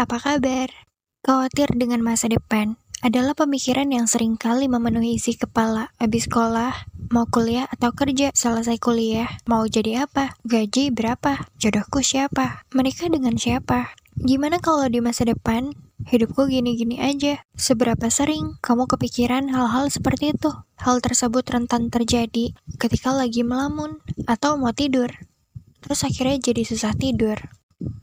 apa kabar? Khawatir dengan masa depan adalah pemikiran yang sering kali memenuhi isi kepala habis sekolah, mau kuliah atau kerja, selesai kuliah, mau jadi apa, gaji berapa, jodohku siapa, menikah dengan siapa. Gimana kalau di masa depan, hidupku gini-gini aja. Seberapa sering kamu kepikiran hal-hal seperti itu? Hal tersebut rentan terjadi ketika lagi melamun atau mau tidur. Terus akhirnya jadi susah tidur.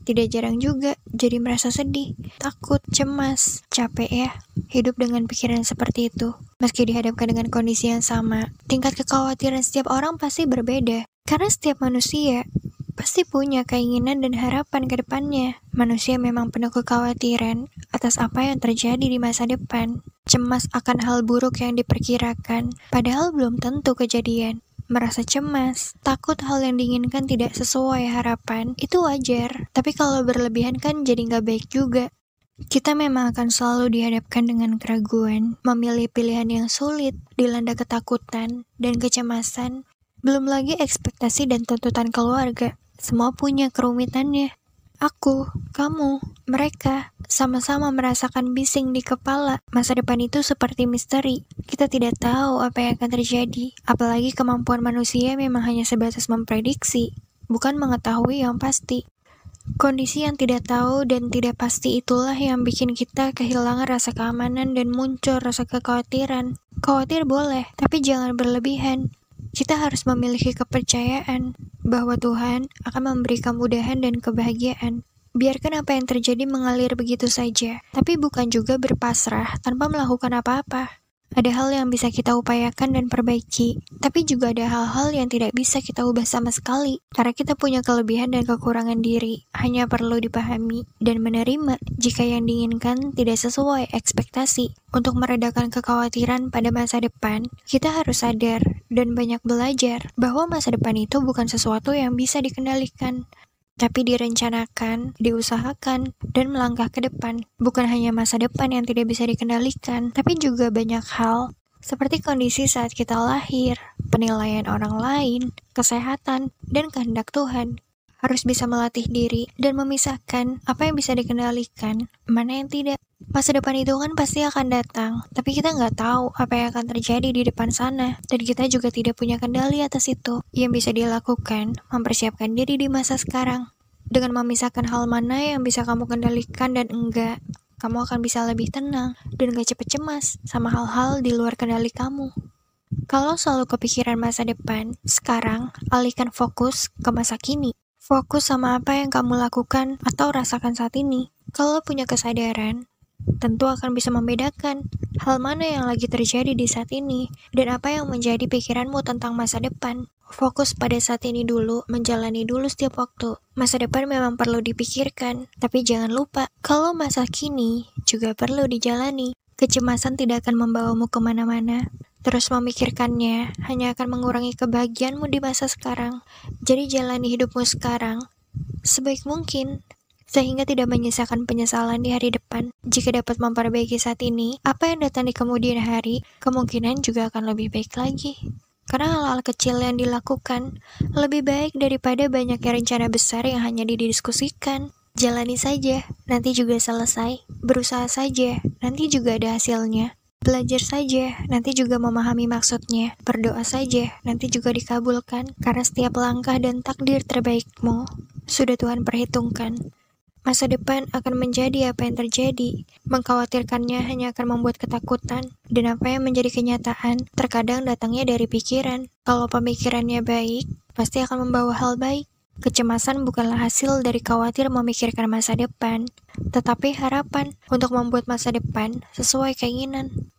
Tidak jarang juga jadi merasa sedih, takut, cemas, capek ya. Hidup dengan pikiran seperti itu. Meski dihadapkan dengan kondisi yang sama, tingkat kekhawatiran setiap orang pasti berbeda. Karena setiap manusia pasti punya keinginan dan harapan ke depannya. Manusia memang penuh kekhawatiran atas apa yang terjadi di masa depan. Cemas akan hal buruk yang diperkirakan, padahal belum tentu kejadian merasa cemas, takut hal yang diinginkan tidak sesuai harapan, itu wajar. Tapi kalau berlebihan kan jadi nggak baik juga. Kita memang akan selalu dihadapkan dengan keraguan, memilih pilihan yang sulit, dilanda ketakutan dan kecemasan, belum lagi ekspektasi dan tuntutan keluarga. Semua punya kerumitannya. Aku, kamu, mereka sama-sama merasakan bising di kepala. Masa depan itu seperti misteri. Kita tidak tahu apa yang akan terjadi. Apalagi kemampuan manusia memang hanya sebatas memprediksi, bukan mengetahui yang pasti. Kondisi yang tidak tahu dan tidak pasti itulah yang bikin kita kehilangan rasa keamanan dan muncul rasa kekhawatiran. Khawatir boleh, tapi jangan berlebihan. Kita harus memiliki kepercayaan bahwa Tuhan akan memberi kemudahan dan kebahagiaan. Biarkan apa yang terjadi mengalir begitu saja, tapi bukan juga berpasrah tanpa melakukan apa-apa. Ada hal yang bisa kita upayakan dan perbaiki, tapi juga ada hal-hal yang tidak bisa kita ubah sama sekali. Karena kita punya kelebihan dan kekurangan diri, hanya perlu dipahami dan menerima jika yang diinginkan tidak sesuai ekspektasi. Untuk meredakan kekhawatiran pada masa depan, kita harus sadar dan banyak belajar bahwa masa depan itu bukan sesuatu yang bisa dikendalikan tapi direncanakan, diusahakan, dan melangkah ke depan. Bukan hanya masa depan yang tidak bisa dikendalikan, tapi juga banyak hal seperti kondisi saat kita lahir, penilaian orang lain, kesehatan, dan kehendak Tuhan. Harus bisa melatih diri dan memisahkan apa yang bisa dikendalikan, mana yang tidak. Masa depan itu kan pasti akan datang, tapi kita nggak tahu apa yang akan terjadi di depan sana, dan kita juga tidak punya kendali atas itu. Yang bisa dilakukan, mempersiapkan diri di masa sekarang. Dengan memisahkan hal mana yang bisa kamu kendalikan dan enggak, kamu akan bisa lebih tenang dan gak cepet cemas sama hal-hal di luar kendali kamu. Kalau selalu kepikiran masa depan, sekarang alihkan fokus ke masa kini. Fokus sama apa yang kamu lakukan atau rasakan saat ini. Kalau punya kesadaran, tentu akan bisa membedakan hal mana yang lagi terjadi di saat ini dan apa yang menjadi pikiranmu tentang masa depan. Fokus pada saat ini dulu, menjalani dulu setiap waktu. Masa depan memang perlu dipikirkan, tapi jangan lupa kalau masa kini juga perlu dijalani. Kecemasan tidak akan membawamu ke mana-mana. Terus memikirkannya hanya akan mengurangi kebahagiaanmu di masa sekarang. Jadi jalani hidupmu sekarang sebaik mungkin sehingga tidak menyisakan penyesalan di hari depan. Jika dapat memperbaiki saat ini, apa yang datang di kemudian hari kemungkinan juga akan lebih baik lagi. Karena hal-hal kecil yang dilakukan lebih baik daripada banyaknya rencana besar yang hanya didiskusikan. Jalani saja, nanti juga selesai. Berusaha saja, nanti juga ada hasilnya. Belajar saja, nanti juga memahami maksudnya. Berdoa saja, nanti juga dikabulkan. Karena setiap langkah dan takdir terbaikmu sudah Tuhan perhitungkan. Masa depan akan menjadi apa yang terjadi. Mengkhawatirkannya hanya akan membuat ketakutan, dan apa yang menjadi kenyataan terkadang datangnya dari pikiran. Kalau pemikirannya baik, pasti akan membawa hal baik. Kecemasan bukanlah hasil dari khawatir memikirkan masa depan, tetapi harapan untuk membuat masa depan sesuai keinginan.